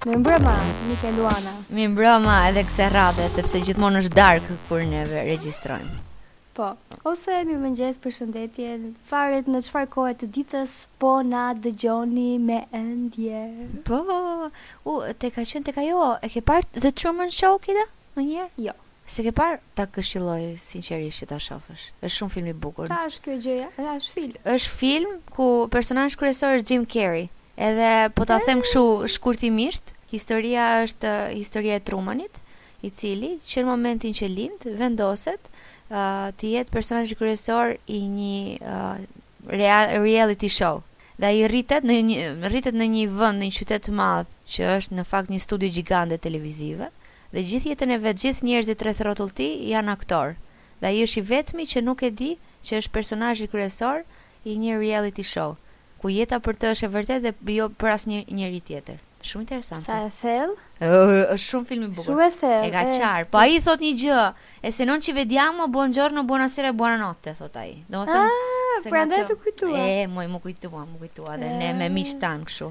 Mirë mbrëma, mike Luana Mirë mbrëma edhe kësaj radhe Sepse gjithmonë është darkë kur ne regjistrojmë Po, ose mirë mëngjes përshëndetje Varet në çfarë kohe të ditës Po na dëgjoni me endje Po, u, te ka qenë te ajo E ke parë The Truman Show Kida? Ndonjëherë? Jo, S'e ke parë ta këshilloj sinqerisht që ta shofësh. Është shumë film i bukur. Ça është kjo gjëja? Është film? Është film ku personazhi kryesor është Jim Carrey. Edhe po ta them kështu shkurtimisht, historia është historia e Trumanit, i cili që në momentin që lind vendoset uh, të jetë personazhi kryesor i një uh, real, reality show. Dhe ai rritet në një rritet në një vend, në një qytet të madh, që është në fakt një studio gjigante televizive Dhe gjithë jetën e vet gjithë njerëzit rreth rrotull tij janë aktorë. Dhe ai është i vetmi që nuk e di që është personazhi kryesor i një reality show, ku jeta për të është e vërtetë dhe jo për asnjë njeri tjetër. Shumë interesante. Sa e thellë. Ëh, është shumë film i bukur. Shumë e thellë. E ka qarë. Po ai thotë një gjë, e se non ci vediamo, buongiorno, buonasera, buonanotte, thotë ai. Domethënë, ah, prandaj t'u kujtua. E, moj, m'u kujtua, m'u kujtua dhe ne me miqtë tanë kështu.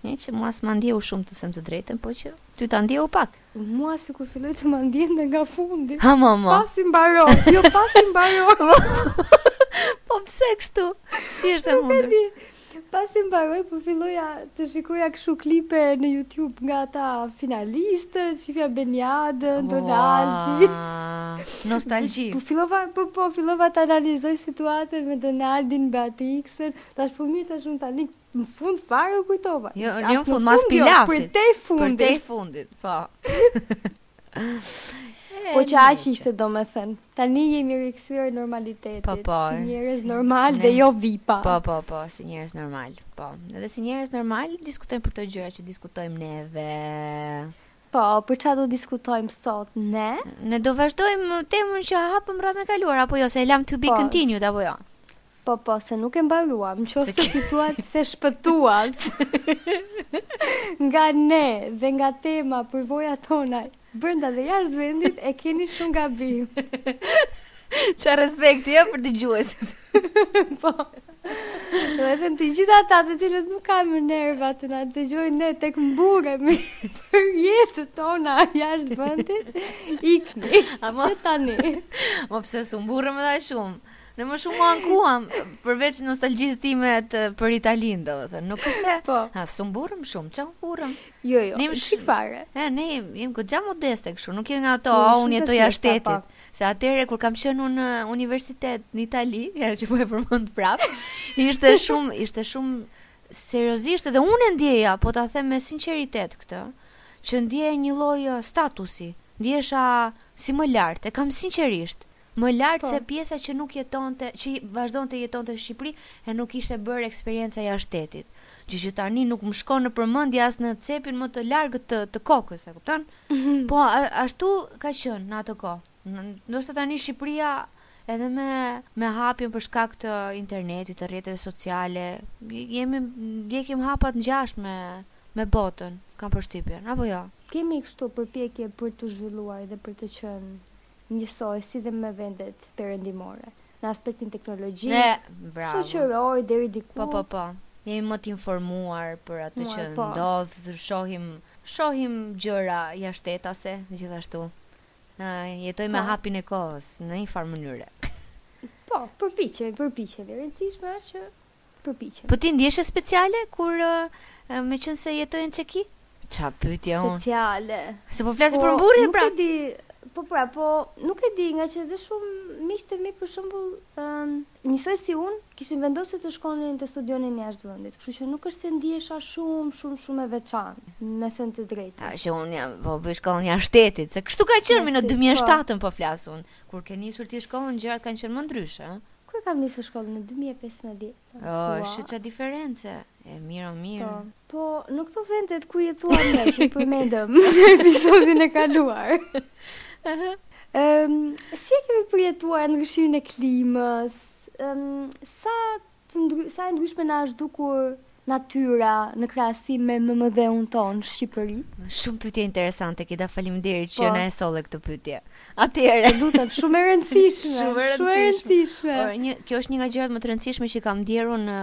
Një që mua s'ma ndjeu shumë të them të drejtën, po që ty ta ndjeu pak. Mua sikur filloi të ma ndjente nga fundi. Ha mo mo. Pasi mbaroi, jo pasi mbaroi. po pse kështu? Si është e mundur? Pasi mbaroi, po fillova të shikoja kështu klipe në Youtube nga këta finalistë, shifja Benjadë, oh, Donaldi. Nostalgi. Po fillova, po, po, fillova të analizoj situatën me Donaldin, Beatrixen, ta shpumit e shumë tani, Në fund fare u kujtova. Jo, në fund, fund mas pilafit. Për të fundit. Për të fundit, po. po aq ishte domethënë. Tani jemi rikthyer normalitetit. Po, po. Si njerëz si, normal ne, dhe jo vipa. Po, po, po. Si njerëz normal. Po. Dhe si njerëz normal, diskutojmë për këto gjëra që diskutojmë neve. Po, për çfarë do diskutojmë sot ne? Ne do vazhdojmë temën që hapëm radhën e kaluar apo jo, se e lam to be po, continued apo jo. Po, po, se nuk e mbaruam, në qoftë se kujtuat se shpëtuat nga ne dhe nga tema përvojat tona, brenda dhe jashtë vendit, e keni shumë gabim. Ça respekti, ja, për dëgjuesit. po. Domethënë të gjithë ata të cilët nuk kanë më nerva të na dëgjojnë ne tek mburremi për jetët tona jashtë vendit. Ikni. Që tani. Mo pse s'u mburrëm edhe shumë. Ne më shumë u ankuam përveç nostalgjisë time të për Italinë, domethënë, nuk është se po. ha s'u mburrëm shumë, ça u mburrëm. Jo, jo. Ne jemi shik fare. E ne jemi jemi goxha modeste kështu, nuk jemi nga ato, a unë jetoj jashtë shtetit. Se atëherë kur kam qenë unë në universitet në Itali, ja që po e përmend prap, ishte shumë, ishte shumë seriozisht edhe unë e ndjeja, po ta them me sinqeritet këtë, që ndjeja një lloj uh, statusi, ndjesha si më lart, e kam sinqerisht. Më lart po. se pjesa që nuk jetonte, që vazhdonte jetonte në Shqipëri e nuk ishte bërë eksperienca jashtë shtetit. Gjë që tani nuk më shkon nëpër mendje as në cepin më të largët të, të kokës, e kupton? Po, ashtu ka qenë në atë kohë. Ndoshta tani Shqipëria edhe me me hapjen për shkak të internetit, të rrjeteve sociale, jemi ndjekim hapa të ngjashme me botën, kam përshtypjen, apo jo? Kemi kështu përpjekje për t'u zhvilluar dhe për të qenë njësoj si dhe me vendet perëndimore, në aspektin teknologjik, shoqëror deri diku. Po, po, po. Jemi më të informuar për atë që po. ndodh, shohim, shohim gjëra jashtështetase gjithashtu. Ë, jetojmë me po. hapin e kohës në një farë mënyre. Po, përpiqemi, përpiqemi. E rëndësishme është që përpiqemi. Po ti ndjeshe speciale kur meqënëse jetoje në Çeki? Ça pytje unë? Speciale. Se po flasim po, për mburje, pra. Nuk e di, po pra, po nuk e di nga që dhe shumë miqtë e mi për shembull, um, njësoj si unë, kishin vendosur të shkonin të studionin jashtë vendit, kështu që nuk është se ndihesha shumë, shumë, shumë e veçantë, me thënë të drejtë. A që unë jam po bëj shkollën jashtë shtetit, se kështu ka qenë në 2007-ën po. po flas un, kur ke nisur ti shkollën gjërat kanë qenë më ndryshe, ëh. Unë e kam nisur shkollën në dy mijë e pesëmbëdhjetë. Oh, është ça diference. E mirë, mirë. Po, po në këto vendet ku jetuam ne që i përmendëm në episodin e kaluar. Ëm, si e kemi përjetuar ndryshimin e klimës? Ëm, sa të ndry, sa e ndryshme na është dukur natyra në krahasim me mëmëdheun tonë Shqipërinë? Shumë pyetje interesante Kida, faleminderit që po. na e solle këtë pyetje. Atëherë, të lutem, shumë e rëndësishme. shumë e rëndësishme. Por një, kjo është një nga gjërat më të rëndësishme që kam ndjerur në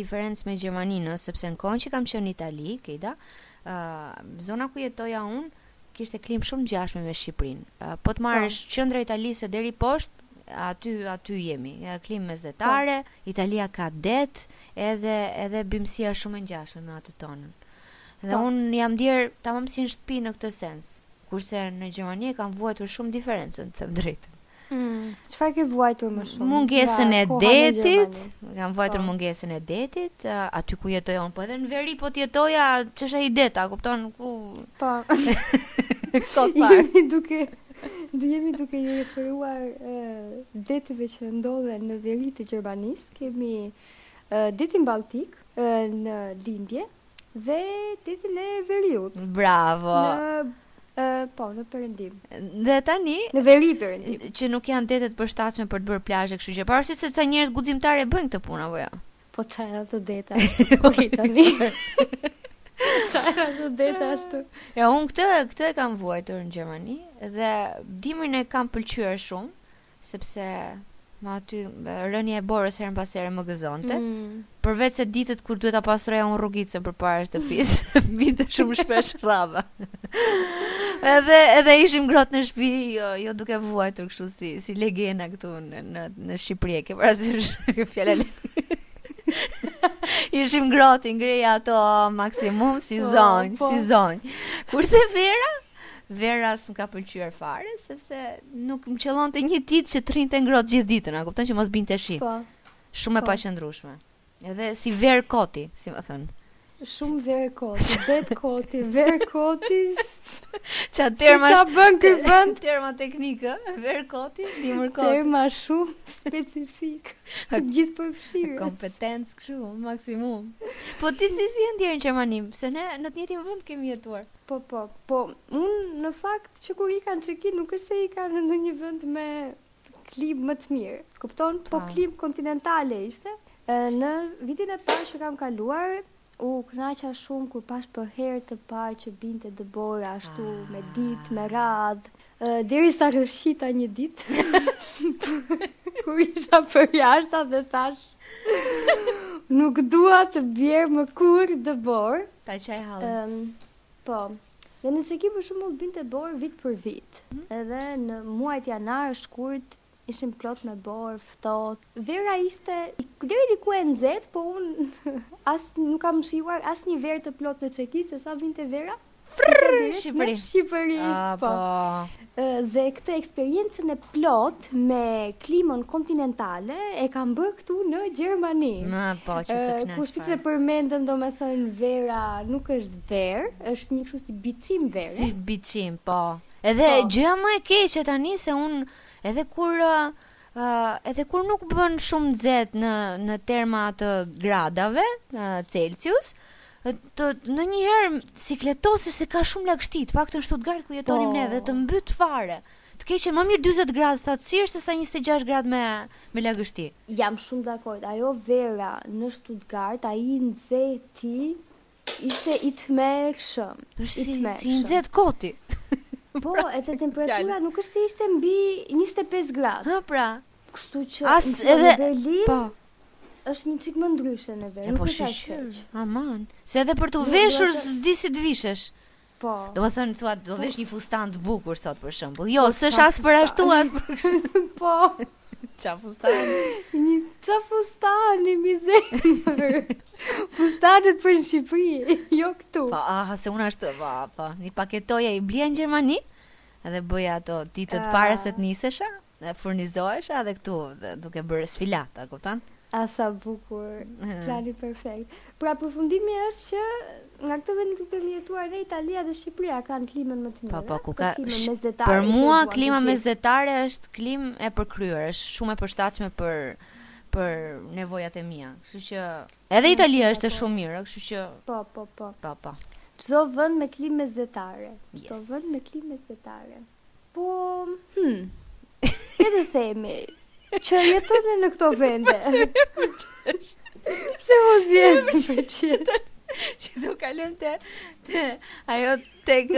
diferencë me Gjermaninë, sepse në kohën që kam qenë në Itali, Kida, uh, zona ku jetoja unë, Kishte klimë shumë të ngjashme me Shqipërinë. Po të marrësh po. qendra e Italisë deri poshtë, aty aty jemi. Klimë mesdhetare, po. Italia ka det, edhe edhe bimësia shumë e ngjashme me atë tonën. Dhe po. un jam ndier tamam si në shtëpi në këtë sens. Kurse në Gjermani e kam vuajtur shumë diferencën, të them të drejtën. Mm, çfarë ke vuajtur më shumë? Mungesën e detit. Kam vuajtur po. mungesën e detit, aty ku jetoj unë, po edhe në veri po të jetoja, ç'është ai det, a kupton ku? Po. Kot pa. Jemi duke do jemi duke iu referuar deteve që ndodhen në veri të Gjermanisë. Kemi detin Baltik në lindje, Dhe detin e veriut. Bravo. Në po, në perëndim. Dhe tani në veriperëndim. Që nuk janë dete të përshtatshme për të bërë plazhe, kështu që pavarësisht se ca njerëz guximtarë e bëjnë këtë punë apo jo. Po çfarë janë ato deta? Po tani. Çfarë janë ato deta ashtu? Ja, unë këtë këtë e kam vuajtur në Gjermani dhe dimrin e kam pëlqyer shumë. sepse m'aty rënia e borës herë pas here më gëzonte. Mm. Përveç se ditët kur duhet ta pastroja unë rrugicën përpara shtëpisë, vinte shumë shpesh rradha. edhe edhe ishim ngrohtë në shtëpi, jo jo duke vuajtur kështu si si legena këtu në në, në Shqipëri, ke parasysh këtë fjalë. ishim ngrohtë i ngrija ato maksimum si zonjë, po. si zonjë. Kurse vera Vera s'më ka pëlqyer fare sepse nuk më qëllonte një ditë që të rrinte ngrohtë gjithë ditën, a kupton që mos binte shi. Po. Shumë e po. paqëndrueshme. Edhe si verë koti, si me thënë. Shumë verë koti, det koti, verë koti. Ça terma... Ça bën ky vend? Terma teknikë, verë koti, dimër koti. Terma shumë specifikë. Gjithë për fshirë. Kompetencë kështu, maksimum. Po ti si si e ndjeve në Gjermani? Se ne në të njëjtin vend kemi jetuar. Po po, po unë në fakt që kur ika në Çeki nuk është se ika në ndonjë vend me klimë më të mirë. Kupton? Po klimë kontinentale ishte. Në vitin e parë që kam kaluar, u kënaqa shumë kur pashë për herë të parë që binte dëbora ashtu ah. me ditë, me radhë. Derisa rrëshqita një ditë kur isha përjashta dhe thashë nuk dua të bjerë më kurrë dëborë Ta qaj hallin um, Po Dhe në Çeki për shembull binte borë vit për vit mm -hmm. Edhe në muajt janar, shkurt, Ishim plot me borë, ftohtë. Vera ishte deri diku e nxehtë, po unë as nuk kam shijuar asnjë verë të plotë në Çeki, se sa vinte vera, Frrrr, Shqipëri. Shqipëri. Ah, po. po. Dhe këtë eksperiencën e plotë me klimën kontinentale e kam bërë këtu në Gjermani. Në, po, që të kënaqsh. Ku siç e përmendëm, domethënë vera nuk është verë, është një kështu si biçim vere. Si biçim, po. Edhe po. gjëja më e keqe tani se unë Edhe kur ë edhe kur nuk bën shumë nxehtë në në terma të gradave ë Celsius, të ndonjëherë sikletos se ka shumë lagështi, të paktën në Stuttgart ku jetonim po. ne dhe të mbyt fare. Të keqen më mirë 40 gradë thatësirë se sa 26 gradë me me lagështi. Jam shumë dakord, ajo vera në Stuttgart, ai nxehti Ishte i tmerrshëm. Është si si i nxehtë koti. Po, edhe temperatura nuk është se ishte mbi 25 gradë. Hë, pra. Kështu që As edhe në Berlin. Po. Është një çik më ndryshe në Berlin. Po, nuk është ashtu. Aman, se edhe për të veshur s'di si të vishesh. Po. Do më thënë, thua, do vesh një fustan të bukur sot për shembull. Jo, po, s'është as për ashtu, as për kështu. Po. Ça fustan? Ça fustan, mi zemër. Fustanët për në Shqipëri, jo këtu. Po, aha, se unë ashtu, po, po. I paketoja i blia në Gjermani, edhe bëja ato ditët uh, para se të nisesha, Furnizohesha edhe këtu duke bërë sfilata, kupton? A sa bukur, plani perfekt. Pra përfundimi është që nga këto vende ku kemi jetuar ne Italia dhe Shqipëria kanë klimën më të mirë. Po po, ku ka klimën mesdhetare? Për mua klima mesdhetare është klimë e përkryer, është shumë e përshtatshme për për nevojat e mia. Kështu që edhe Italia është shumë mirë, kështu që Po, po, po. Po, po. Çdo vend me klimë mesdhetare. Çdo vend me klimë mesdhetare. Po, hm. Le të themi që jeton në këto vende. Pse më vjen me qesh? Që do kalojm te te ajo tek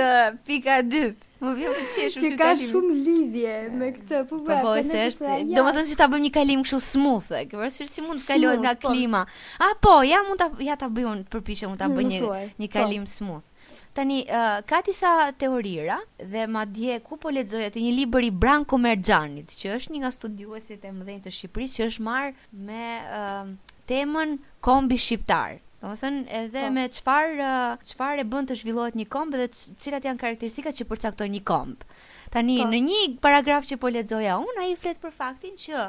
pika e dytë. Më vjen me qesh që ka shumë lidhje me këtë. Po po, po se është. Domethënë si ta bëjmë një kalim kështu smooth, e ke parasysh si mund të kalohet nga po. klima. Ah po, ja mund ta ja ta bëj unë, përpiqem unë ta bëj një një po. kalim smooth. Tani, ka disa teorira dhe madje ku po lexoja te një libër i Branko Merxhanit, që është një nga studiuesit e mëdhenj të Shqipërisë që është marrë me uh, temën kombi shqiptar. Domethënë edhe po. me çfarë çfarë e bën të zhvillohet një komb dhe cilat janë karakteristikat që përcaktojnë një komb. Tani po. në një paragraf që po lexoja unë, ai flet për faktin që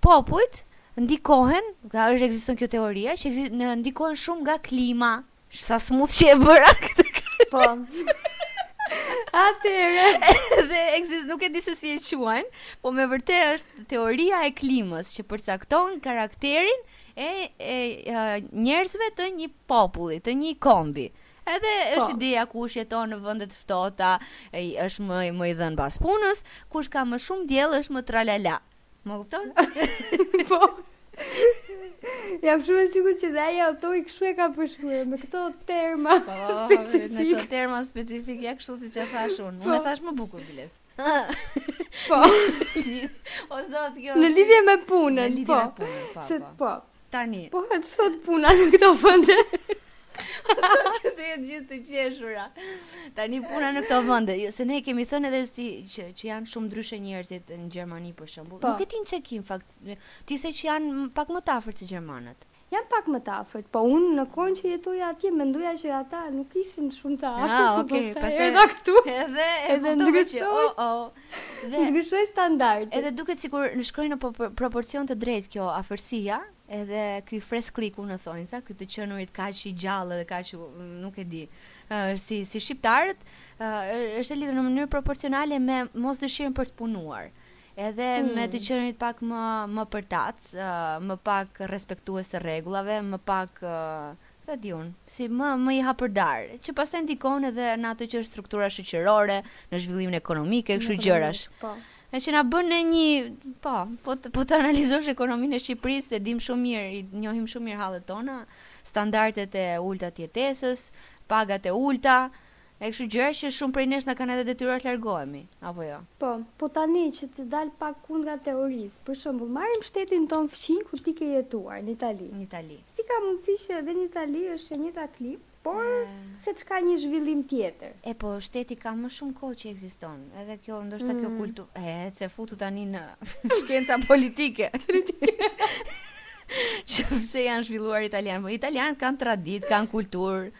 popujt ndikohen, a është ekziston kjo teoria që ekzist, në, ndikohen shumë nga klima, Sa smooth që e bëra këtë kërë. Po. Atëre. Dhe ekzis nuk e di se si e quajnë, po me vërtet është teoria e klimës që përcakton karakterin e, e, e njerëzve të një populli, të një kombi. Edhe po. është ideja kush jeton në vende të ftohta, është më më i dhënë pas punës, kush ka më shumë diell është më tralala. Më kupton? po. Jam shumë e sigur që dhe ai autori kështu e ka përshkruar me këto terma po, specifik. Me këto terma specifik, ja kështu siç e thash unë. Po. Unë e thash më bukur, biles. po. o zot, kjo... Në lidhje me punën, po. Në lidhje me po. punën, po, po. Se, po. Tani. Po a ç'thotë puna në këto vende? Këtë e gjithë të qeshura. Tani puna në këto vende, jo, se ne kemi thënë edhe si që që janë shumë ndryshe njerëzit në Gjermani për shembull. Po. Nuk e di ti ç'ke, në fakt. Ti the që janë pak më të afërt se gjermanët. Janë pak më të afërt, po unë në kohën që jetoja atje mendoja që ata nuk ishin shumë të afërt, ah, po okay, pastaj edhe këtu. Edhe edhe ndryshoi. Oh, oh. Dhe ndryshoi standardi. Edhe duket sikur shkon në proporcion të drejtë kjo afërsia, edhe ky freskllëku në thonjëza, ky të qenurit kaq i gjallë dhe kaq nuk e di. Ë si si shqiptarët, është e lidhur në mënyrë proporcionale me mos dëshirën për të punuar. Edhe hmm. me të qenurit pak më më përtac, më pak respektues të rregullave, më pak ta di unë, si më, më i hapërdarë, që pastaj ndikon edhe në atë që është struktura shoqërore, në zhvillimin ekonomik e kështu gjërash. Po. E që na bën në një, po, po të, po të analizosh ekonominë e Shqipërisë, e dimë shumë mirë, i njohim shumë mirë hallet tona, standardet e ulta të jetesës, pagat e ulta, E kështu gjëra që shumë prej nesh na kanë edhe detyruar të largohemi, apo jo? Po, po tani që të dal pak kundra teorisë, për shembull, marrim shtetin tonë fqinj ku ti ke jetuar, në Itali. Në Itali. Si ka mundësi që edhe në Itali është e njëjta klimë, por seç ka një zhvillim tjetër? E po shteti ka më shumë kohë që ekziston, edhe kjo ndoshta kjo kultu, e s'u futa tani në shkenca politike. Që pse janë zhvilluar italianët? Po italianët kanë traditë, kanë kulturë.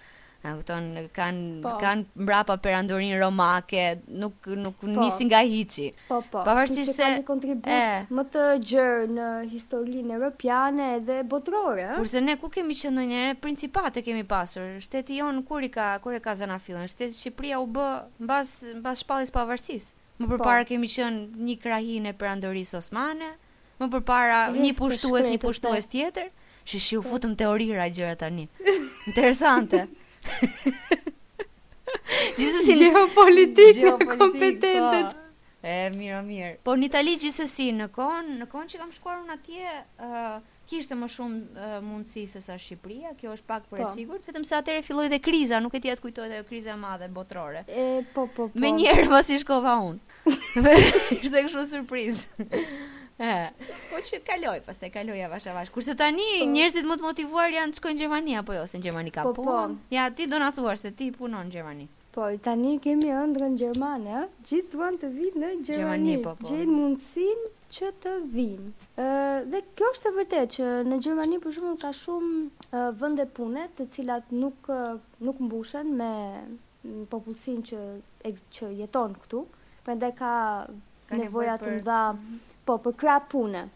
A kupton, kanë, po, kanë mbrapa perandorinë romake, nuk nuk, po, nisi nga hiçi. Po, po. Pavarësisht se kanë kontribut e... më të gjerë në historinë europiane dhe botërore, ëh. Kurse ne ku kemi qenë ndonjëherë principate kemi pasur. Shteti jonë kur i ka kur e ka zanafillën. Shteti Shqipëria u bë mbas mbas shpalljes pavarësisë. Më, po, përpara, po, kemi qenë një krahinë e perandorisë osmane. Më përpara një pushtues, një pushtues tjetër, shi shi u futëm teorira gjëra tani. Interesante. Gjithsesi gjeopolitikë, ne kompetentët. Po. E mirë, mirë. Po në Itali gjithsesi në kohën, në kohën që kam shkuar unë atje, ë uh, kishte më shumë uh, mundësi sesa Shqipëria, kjo është pak për e, po, sigurt, vetëm se atëherë filloi dhe kriza, nuk e di a të kujtohet ajo kriza e madhe botërore. E po po po. Menjëherë pasi shkova unë. Ishte kështu surprizë. Eh, po që kaloi, pastaj kaloi avash avash. Kurse tani, po, njerëzit më të motivuar janë të shkojnë në Gjermani apo jo, se në Gjermani ka po, po. punë. Po. Ja, ti do na thuash se ti punon në Gjermani. Po, tani kemi ëndrrën gjermane, ë? Gjithë duan të vijnë në Gjermani. Gjermani po, po. Gjejnë mundësinë që të vijnë. Ë, dhe kjo është e vërtetë që në Gjermani për shembull ka shumë vende pune, të cilat nuk nuk mbushen me në popullsinë që që jeton këtu, prandaj ka ka nevoja të mëdha mhm. po për krah pune.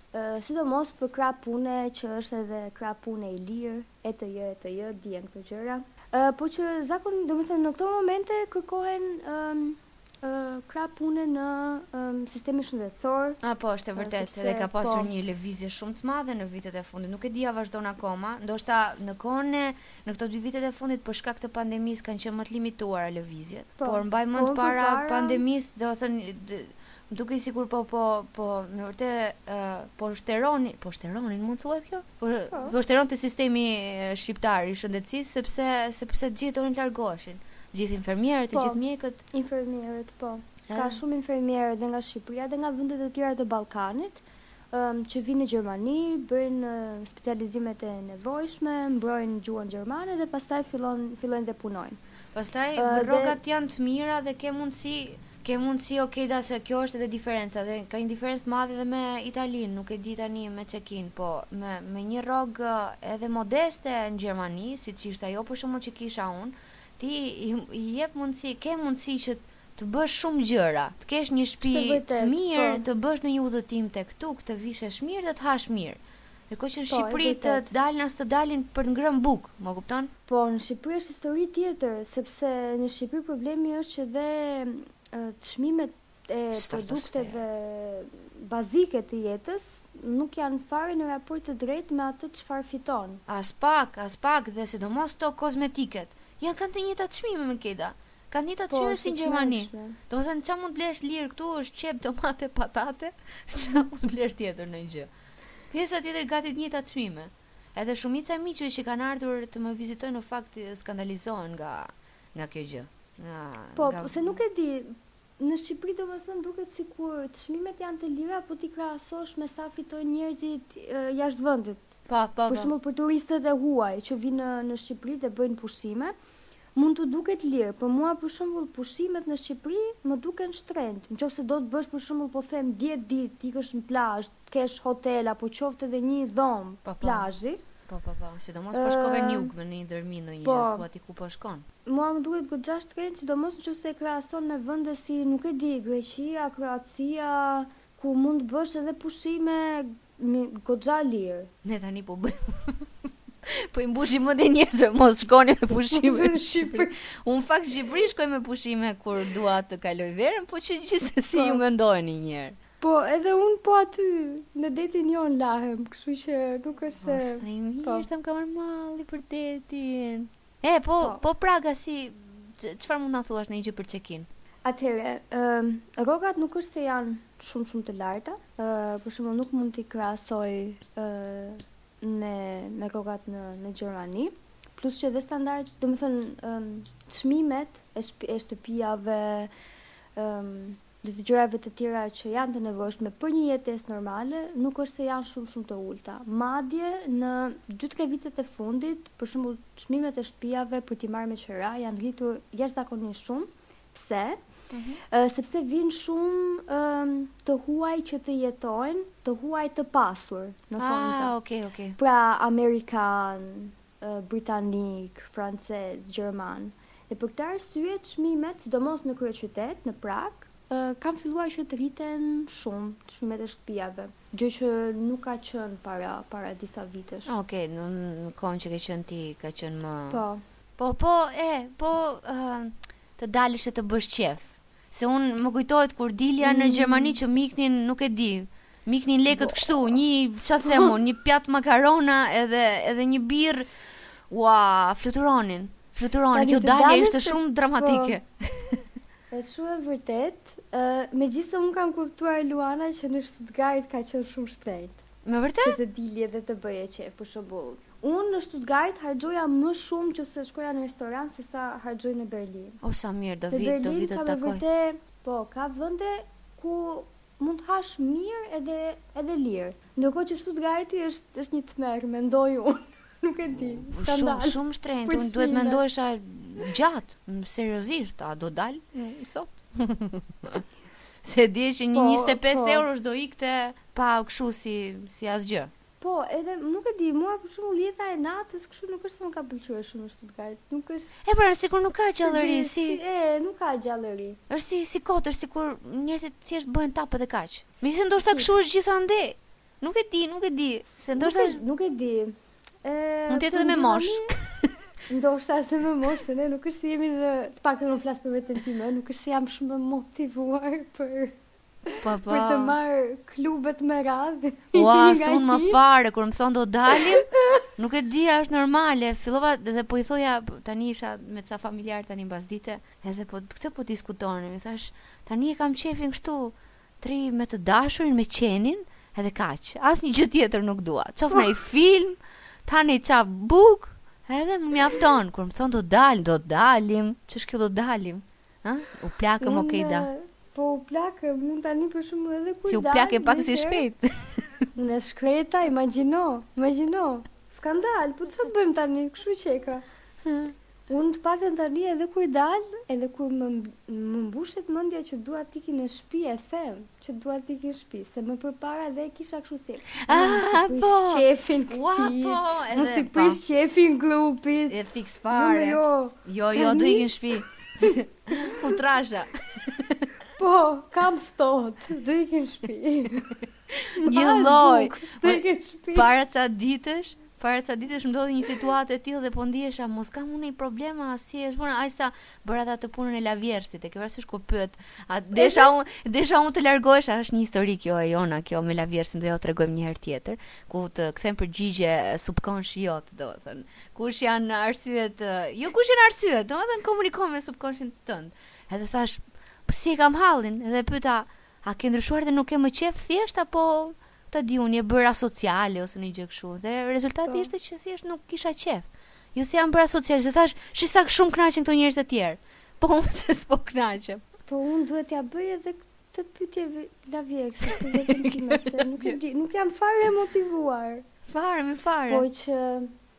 Sidomos për krah pune që është edhe krah pune i lirë, e të jë, e të jë, dihen këto gjëra. Ë po që zakon, domethënë në këto momente kërkohen ë um, krah pune në um, sistemin shëndetësor. A po, është e vërtetë, edhe ka pasur po, një lëvizje shumë të madhe në vitet e fundit. Nuk e di a vazhdon akoma, ndoshta në kohën e Në këto dy vitet e fundit për shkak të pandemisë kanë qenë më të limituara lëvizjet, por mbaj mend para pandemisë, domethënë më dukej sikur po po po më vërtet ë po shteronin, po shteronin mund thuhet kjo? Po, po shteronte sistemi shqiptar i shëndetësisë sepse sepse të gjithë donin të largoheshin. Gjithë infermierët, të gjithë mjekët. Infermierët, po. Ka shumë infermierë edhe nga Shqipëria dhe nga vende të tjera të Ballkanit, që vijnë në Gjermani, bëjnë specializimet e nevojshme, mbrojnë gjuhën gjermane dhe pastaj fillon fillojnë dhe punojnë. Pastaj Ë, dhe- rrogat janë të mira dhe ke mundësi ke mundësi okay dhe se kjo është edhe diferenca dhe ka një diferencë të madhe edhe me Italinë, nuk e di tani me Çekinë, po me me një rrogë edhe modeste në Gjermani, siç ishte ajo për shembull që kisha unë, ti i i jep mundësi, ke mundësi që Të bësh shumë gjëra, të kesh një shtëpi të mirë, të bësh ndonjë udhëtim tek tuk, të vishesh mirë dhe të hash mirë. Ndërkohë që në Shqipëri të dalin as të dalin për të ngrënë bukë, më kupton? Po, në Shqipëri është histori tjetër, sepse në Shqipëri problemi është që dhe çmimet e produkteve bazike të jetës nuk janë fare në raport të drejtë me atë çfarë fiton. Aspak, aspak dhe sidomos këto kozmetiket. Janë kanë të njëjtat çmime me këtu. Kanë njëjtat çmime si në Gjermani. Domethënë, ça mund të blesh lirë këtu është qepë, domate, patate, ça mund të blesh tjetër ndonjë gjë. Pjesa tjetër gati të njëjtat çmime. Edhe shumica e miqve që kanë ardhur të më vizitojnë në fakt skandalizohen nga, nga kjo gjë. Nga, po, nga... se nuk e di, Në Shqipëri domethënë duket sikur çmimet janë të lira po t'i krahasosh me sa fitojnë njerëzit jashtë vendit. Po, po, po. Për shembull për turistët e huaj që vijnë në në Shqipëri dhe bëjnë pushime, mund t'u duket lirë, por mua për shembull pushimet në Shqipëri më duken shtrenjtë. Në qoftë se do të bësh për shembull po them dhjetë ditë të ikësh në plazh, të kesh hotel apo qoftë edhe një dhomë po, po. plazhi. Po, po, po. Sidomos po shkove në jug me një Dhërmi ndonjë po, gjë, thua ti ku po shkon. Mua më duket goxha shtrenjtë, sidomos në qoftë se e krahason me vende si, nuk e di, Greqia, Kroacia, ku mund të bësh edhe pushime goxha lirë. Ne tani po bëjmë po i mbushim mendjen njerëzve, mos shkoni me pushime në Shqipëri. Unë fakt Shqipëri shkoj me pushime kur dua të kaloj verën, po që gjithsesi po. ju mendojeni njëherë. Po edhe unë po aty në detin Jon lahem, kështu që nuk është se Sa i mirë, po. sa më ka marrë malli për detin. E po po, po Praga si çfarë mund të thuash një gjë për Çekinë? Atëherë, ëm um, rrogat nuk është se janë shumë shumë të larta. Ë uh, për shembull nuk mund t'i krahasoj ë uh, me me rrogat në në Gjermani. Plus që dhe standard, domethënë, um, çmimet e shtëpive, um, dhe të gjërave të tjera që janë të nevojshme për një jetesë normale, nuk është se janë shumë shumë të ulëta. Madje, në dy tre vitet e fundit, për shembull, çmimet e shtëpive për t'i marrë me qira janë rritur jashtëzakonisht shumë. Pse? Mm -hmm. Sepse vijnë shumë të huaj që të jetojnë, të huaj të pasur, domethënë. Ah, okay, okay. Pra amerikan, britanikë, francezë, gjermanë, dhe për këtë arsye çmimet, sidomos në kryeqytet, në Pragë, kanë filluar që të rriten shumë, çmimet e shtëpive, gjë që nuk ka qenë para para disa vitesh. Ok, në kohën që ke qenë ti ka qenë më Po. Po, po, e, po të dalësh e të bësh qejf. Se unë më kujtohet kur dilja në Gjermani që më iknin, nuk e di, më iknin lekët kështu, një, ça të them unë, një pjatë makarona edhe, edhe një birrë, ua, fluturonin, fluturonin, kjo dalje ishte shumë po. dramatike. Po, është shumë e vërtetë, uh, megjithëse unë kam kuptuar Luana që në Stuttgart ka qenë shumë shtrenjtë. Me vërtet? Që të dilje dhe të bëje qejf për shembull. Unë në Shtutgart harxhoja më shumë nëqoftëse shkoja në restoran se sa harxhoj në Berlin. O sa mirë, do vij, do vij të të takoj. Po, ka vende ku mund të hash mirë edhe lirë. Ndërkohë që Shtutgarti është një tmerr, mendoj unë. Nuk e di, skandal. Shumë shumë shtrenjtë, unë duhet mendohesha gjatë, seriozisht, a do dal mm, sot? Se e dija që një 25 po, po. eurosh do ikte pa kështu si, si asgjë. Po, edhe nuk e di, mua për shembull jeta e natës, kështu nuk është se më ka pëlqyer shumë në Stuttgart. Nuk është. E pra, sikur nuk ka gjallëri, si... si e, nuk ka gjallëri. Është si si kot, është sikur njerëzit thjesht bëhen tapë dhe kaq. Megjithëse ndoshta kështu është gjithandej. Nuk e di, nuk e di, se ndoshta nuk, nuk e di. Ë Mund të jetë edhe me moshën. Ndoshta se me moshën se ne nuk është se jemi më të paktën unë flas për veten time, nuk është se jam shumë motivuar për Pa, pa. Për të marrë klubet me radhë. Ua, as unë më fare, kur më thonë do dalim, nuk e di, është normale. Fillova dhe po i thoja, tani isha me ca familjarë tani mbasdite, edhe po, këtë po diskutonim, i thashë, tani e kam qejfin kështu, Të rri me të dashurin me qenin edhe kaq. Asnjë gjë tjetër nuk dua. Të shof naj film, të ha naj caf bukë, edhe më mjafton kur më thonë do dalim, do dalim, ç'është kjo do dalim. Ha? U plakëm, ok. Po u plakëm, mund tani për shumë edhe kur dalë. Si u plakëm pak si shpejt. Ne të shkretat, imagjino, imagjino. Skandal, po ç'të bëjmë tani, kështu qeka. Unë të paktën tani edhe kur dal, edhe kur më më mbushet mendja që dua të iki në shpi e them që dua të iki në shpi, se më përpara dhe e kisha kështu si. Ah, po. Qefin këtij. Po, edhe. Mos i prish po. qefin grupit. E fiks jo, fare. Jo, jo, jo, do iki në shpi. U trasha. Po, kam ftohtë, do iki në shpi. Një lloj. Do iki në shpi. Para ca ditësh Para ca ditësh më ndodhi një situatë e tillë dhe po ndihesha, mos kam unë ndonjë problem a si është puna, aq sa bëra dhe atë punën e lavjerrësit, e ke parasysh ku pyet, a desha mhm. unë, desha unë të largohesha, është një histori kjo e jona, kjo me lavjerrësin do ja u tregojmë një herë tjetër, ku të kthen përgjigje subkonshi jot, domethënë, kush janë arsyet, jo kush janë arsyet, domethënë komunikon me subkonshin tënd. Edhe thash, po si e kam hallin, edhe pyeta, a ke ndryshuar dhe nuk ke më qef thjesht apo ta di unë, je bërë asociale ose një gjë kështu dhe rezultati po. ishte që thjesht nuk kisha qef. Jo se jam bërë asociale, se thash, shi sa shumë kënaqen këta njerëzit e tjerë. Po unë pse s'po kënaqem. Po unë duhet t'ja bëj edhe këtë pyetje lavjerrësit, vetëm ti më se nuk e di, nuk jam fare e motivuar. Fare, mi fare. Po që,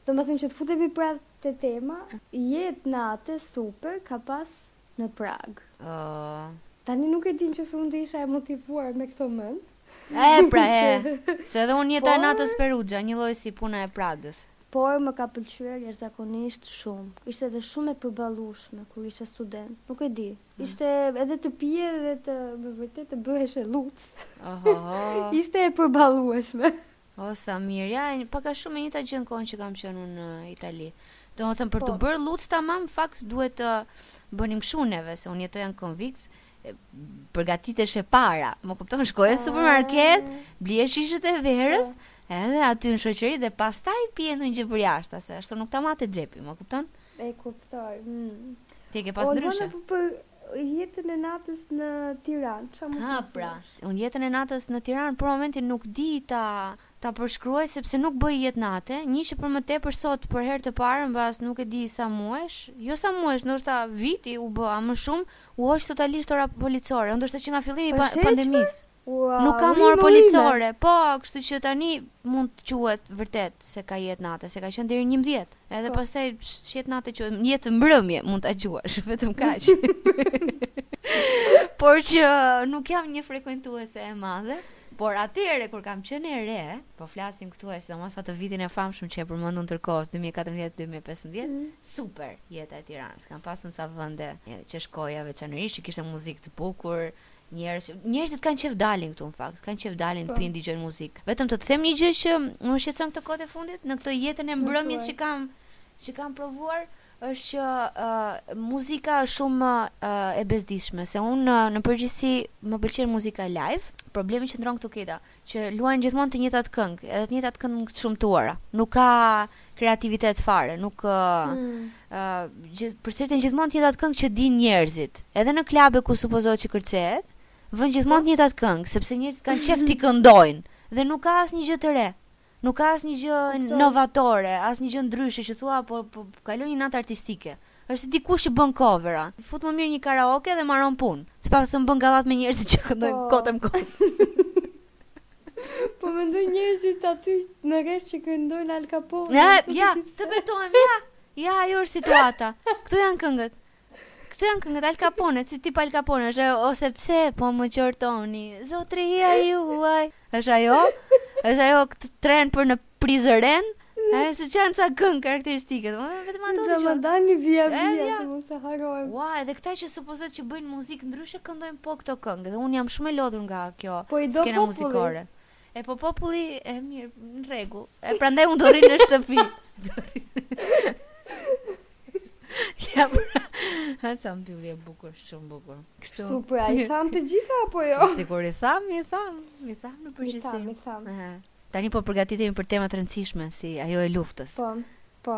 domethënë që të futemi pra të tema, jetë nate, super, ka pas në Pragë. Ëh. Tani nuk e di në qoftë se unë do isha e motivuar me këto mend. E pra e. Se edhe unë jeta e natës Perugia, një lloj si puna e Pragës. Por më ka pëlqyer jashtëzakonisht shumë. Ishte edhe shumë e përballueshme kur ishe student. Nuk e di. Mm. Ishte edhe të pije dhe të me vërtet të bëheshe llucë. Oho. Ishte e përballueshme. O sa mirë, ja pak a shumë e njëjta gjë në kohën që kam qenë unë në Itali. Domethënë për t'u po. bërë llucë tamam, në fakt duhet të bënim kështu neve, se unë jetoja në konvikt, përgatiteshe para. Më kupton, shkoje në supermarket, ah. blije shishet e verës, po. edhe aty në shoqëri dhe pastaj pije ndonjë gjë përjashta, se ashtu nuk ta mbante xhepi, më kupton? E kuptoj. Mm. Ti ke pas ndryshe. Po, Jetën e natës në Tiranë, ça mund të thuash? Unë jetën e natës në Tiranë për momentin nuk di ta ta përshkruaj sepse nuk bëj jetë nate, një që për më tepër sot për herë të parë mbas nuk e di sa muajsh, jo sa muajsh ndoshta viti u bë a më shumë, u hoq totalisht ora policore, ndoshta që nga fillimi i pandemisë. Nuk ka më orë policore, po, kështu që tani mund të quhet vërtet se ka jetë nate, se ka qenë deri 11. Edhe po. pastaj ç'jetë nate që jetë mbrëmjeje mund ta quash, vetëm kaq. por që nuk jam një frekuentuese e madhe. Por atëherë kur kam qenë e re, po flasim këtu e sidomos atë vitin e famshëm që e përmendun ndërkohë 2014-2015, mm. super jeta e Tiranës. Kam pasur ca vende që shkoja veçanërisht që kishte muzikë të bukur, Njerëz që, njerëzit kanë qef të dalin këtu në fakt, kanë qef të dalin, po. pinë, dëgjojnë muzikë. Vetëm të të them një gjë që më shqetëson këto kohët e fundit në këtë jetën e mbrëmjes që kam që kam provuar është që uh, muzika është shumë uh, e bezdisshme, se unë uh, në përgjithësi më pëlqen muzika live. Problemi qëndron këtu Keda, Që luajnë gjithmonë të njëjtat këngë, edhe të njëjtat këngë të shumtuara. Nuk ka kreativitet fare, nuk ë mm. uh, përsëriten gjithmonë të njëjtat këngë që dinë njerëzit. Edhe në klabe ku supozohet që kërcehet, vënë gjithmonë të njëjtat këngë, sepse njerëzit kanë qejf t'i këndojnë dhe nuk ka asnjë gjë të re. Nuk ka asnjë gjë inovatore, asnjë gjë ndryshe që thua po po kaloj një natë artistike. Është si dikush që bën cover-a. Fut më mirë një karaoke dhe mbaron punë. Sepse të bën gallatë me njerëzit që këndojnë kot më kot. Po mendoj njerëzit aty në rresht që këndojnë Al Capone. Ja, ja, të betohem, ja. Ja, ajo është situata. Këto janë këngët. Këto janë këngët Al Capone, si tip Al Capone, është ajo, ose pse po më qortoni, zotria juaj. Është ajo, është ajo këtë tren për në Prizren, e, se që janë ca këngë karakteristike, domethënë vetëm ato dëgjojnë. Ramadani vija E, vija, vija. se mos e harrojmë. Ua, edhe këta që supozohet që bëjnë muzikë ndryshe këndojnë po këto këngë. Dhe unë jam shumë e lodhur nga kjo Po i do skena populli. muzikore. E po populli e mirë, në rregull. E prandaj unë do rri në shtëpi. Ja, pra. Ha sa mbyllje e bukur, shumë bukur. Kështu. Kështu pra, i thamë të gjitha apo jo? Po sigur i thamë, i thamë, i thamë në përgjithësi. I thamë, i thamë. Tani po përgatitemi për tema të rëndësishme si ajo e luftës. Po. Po.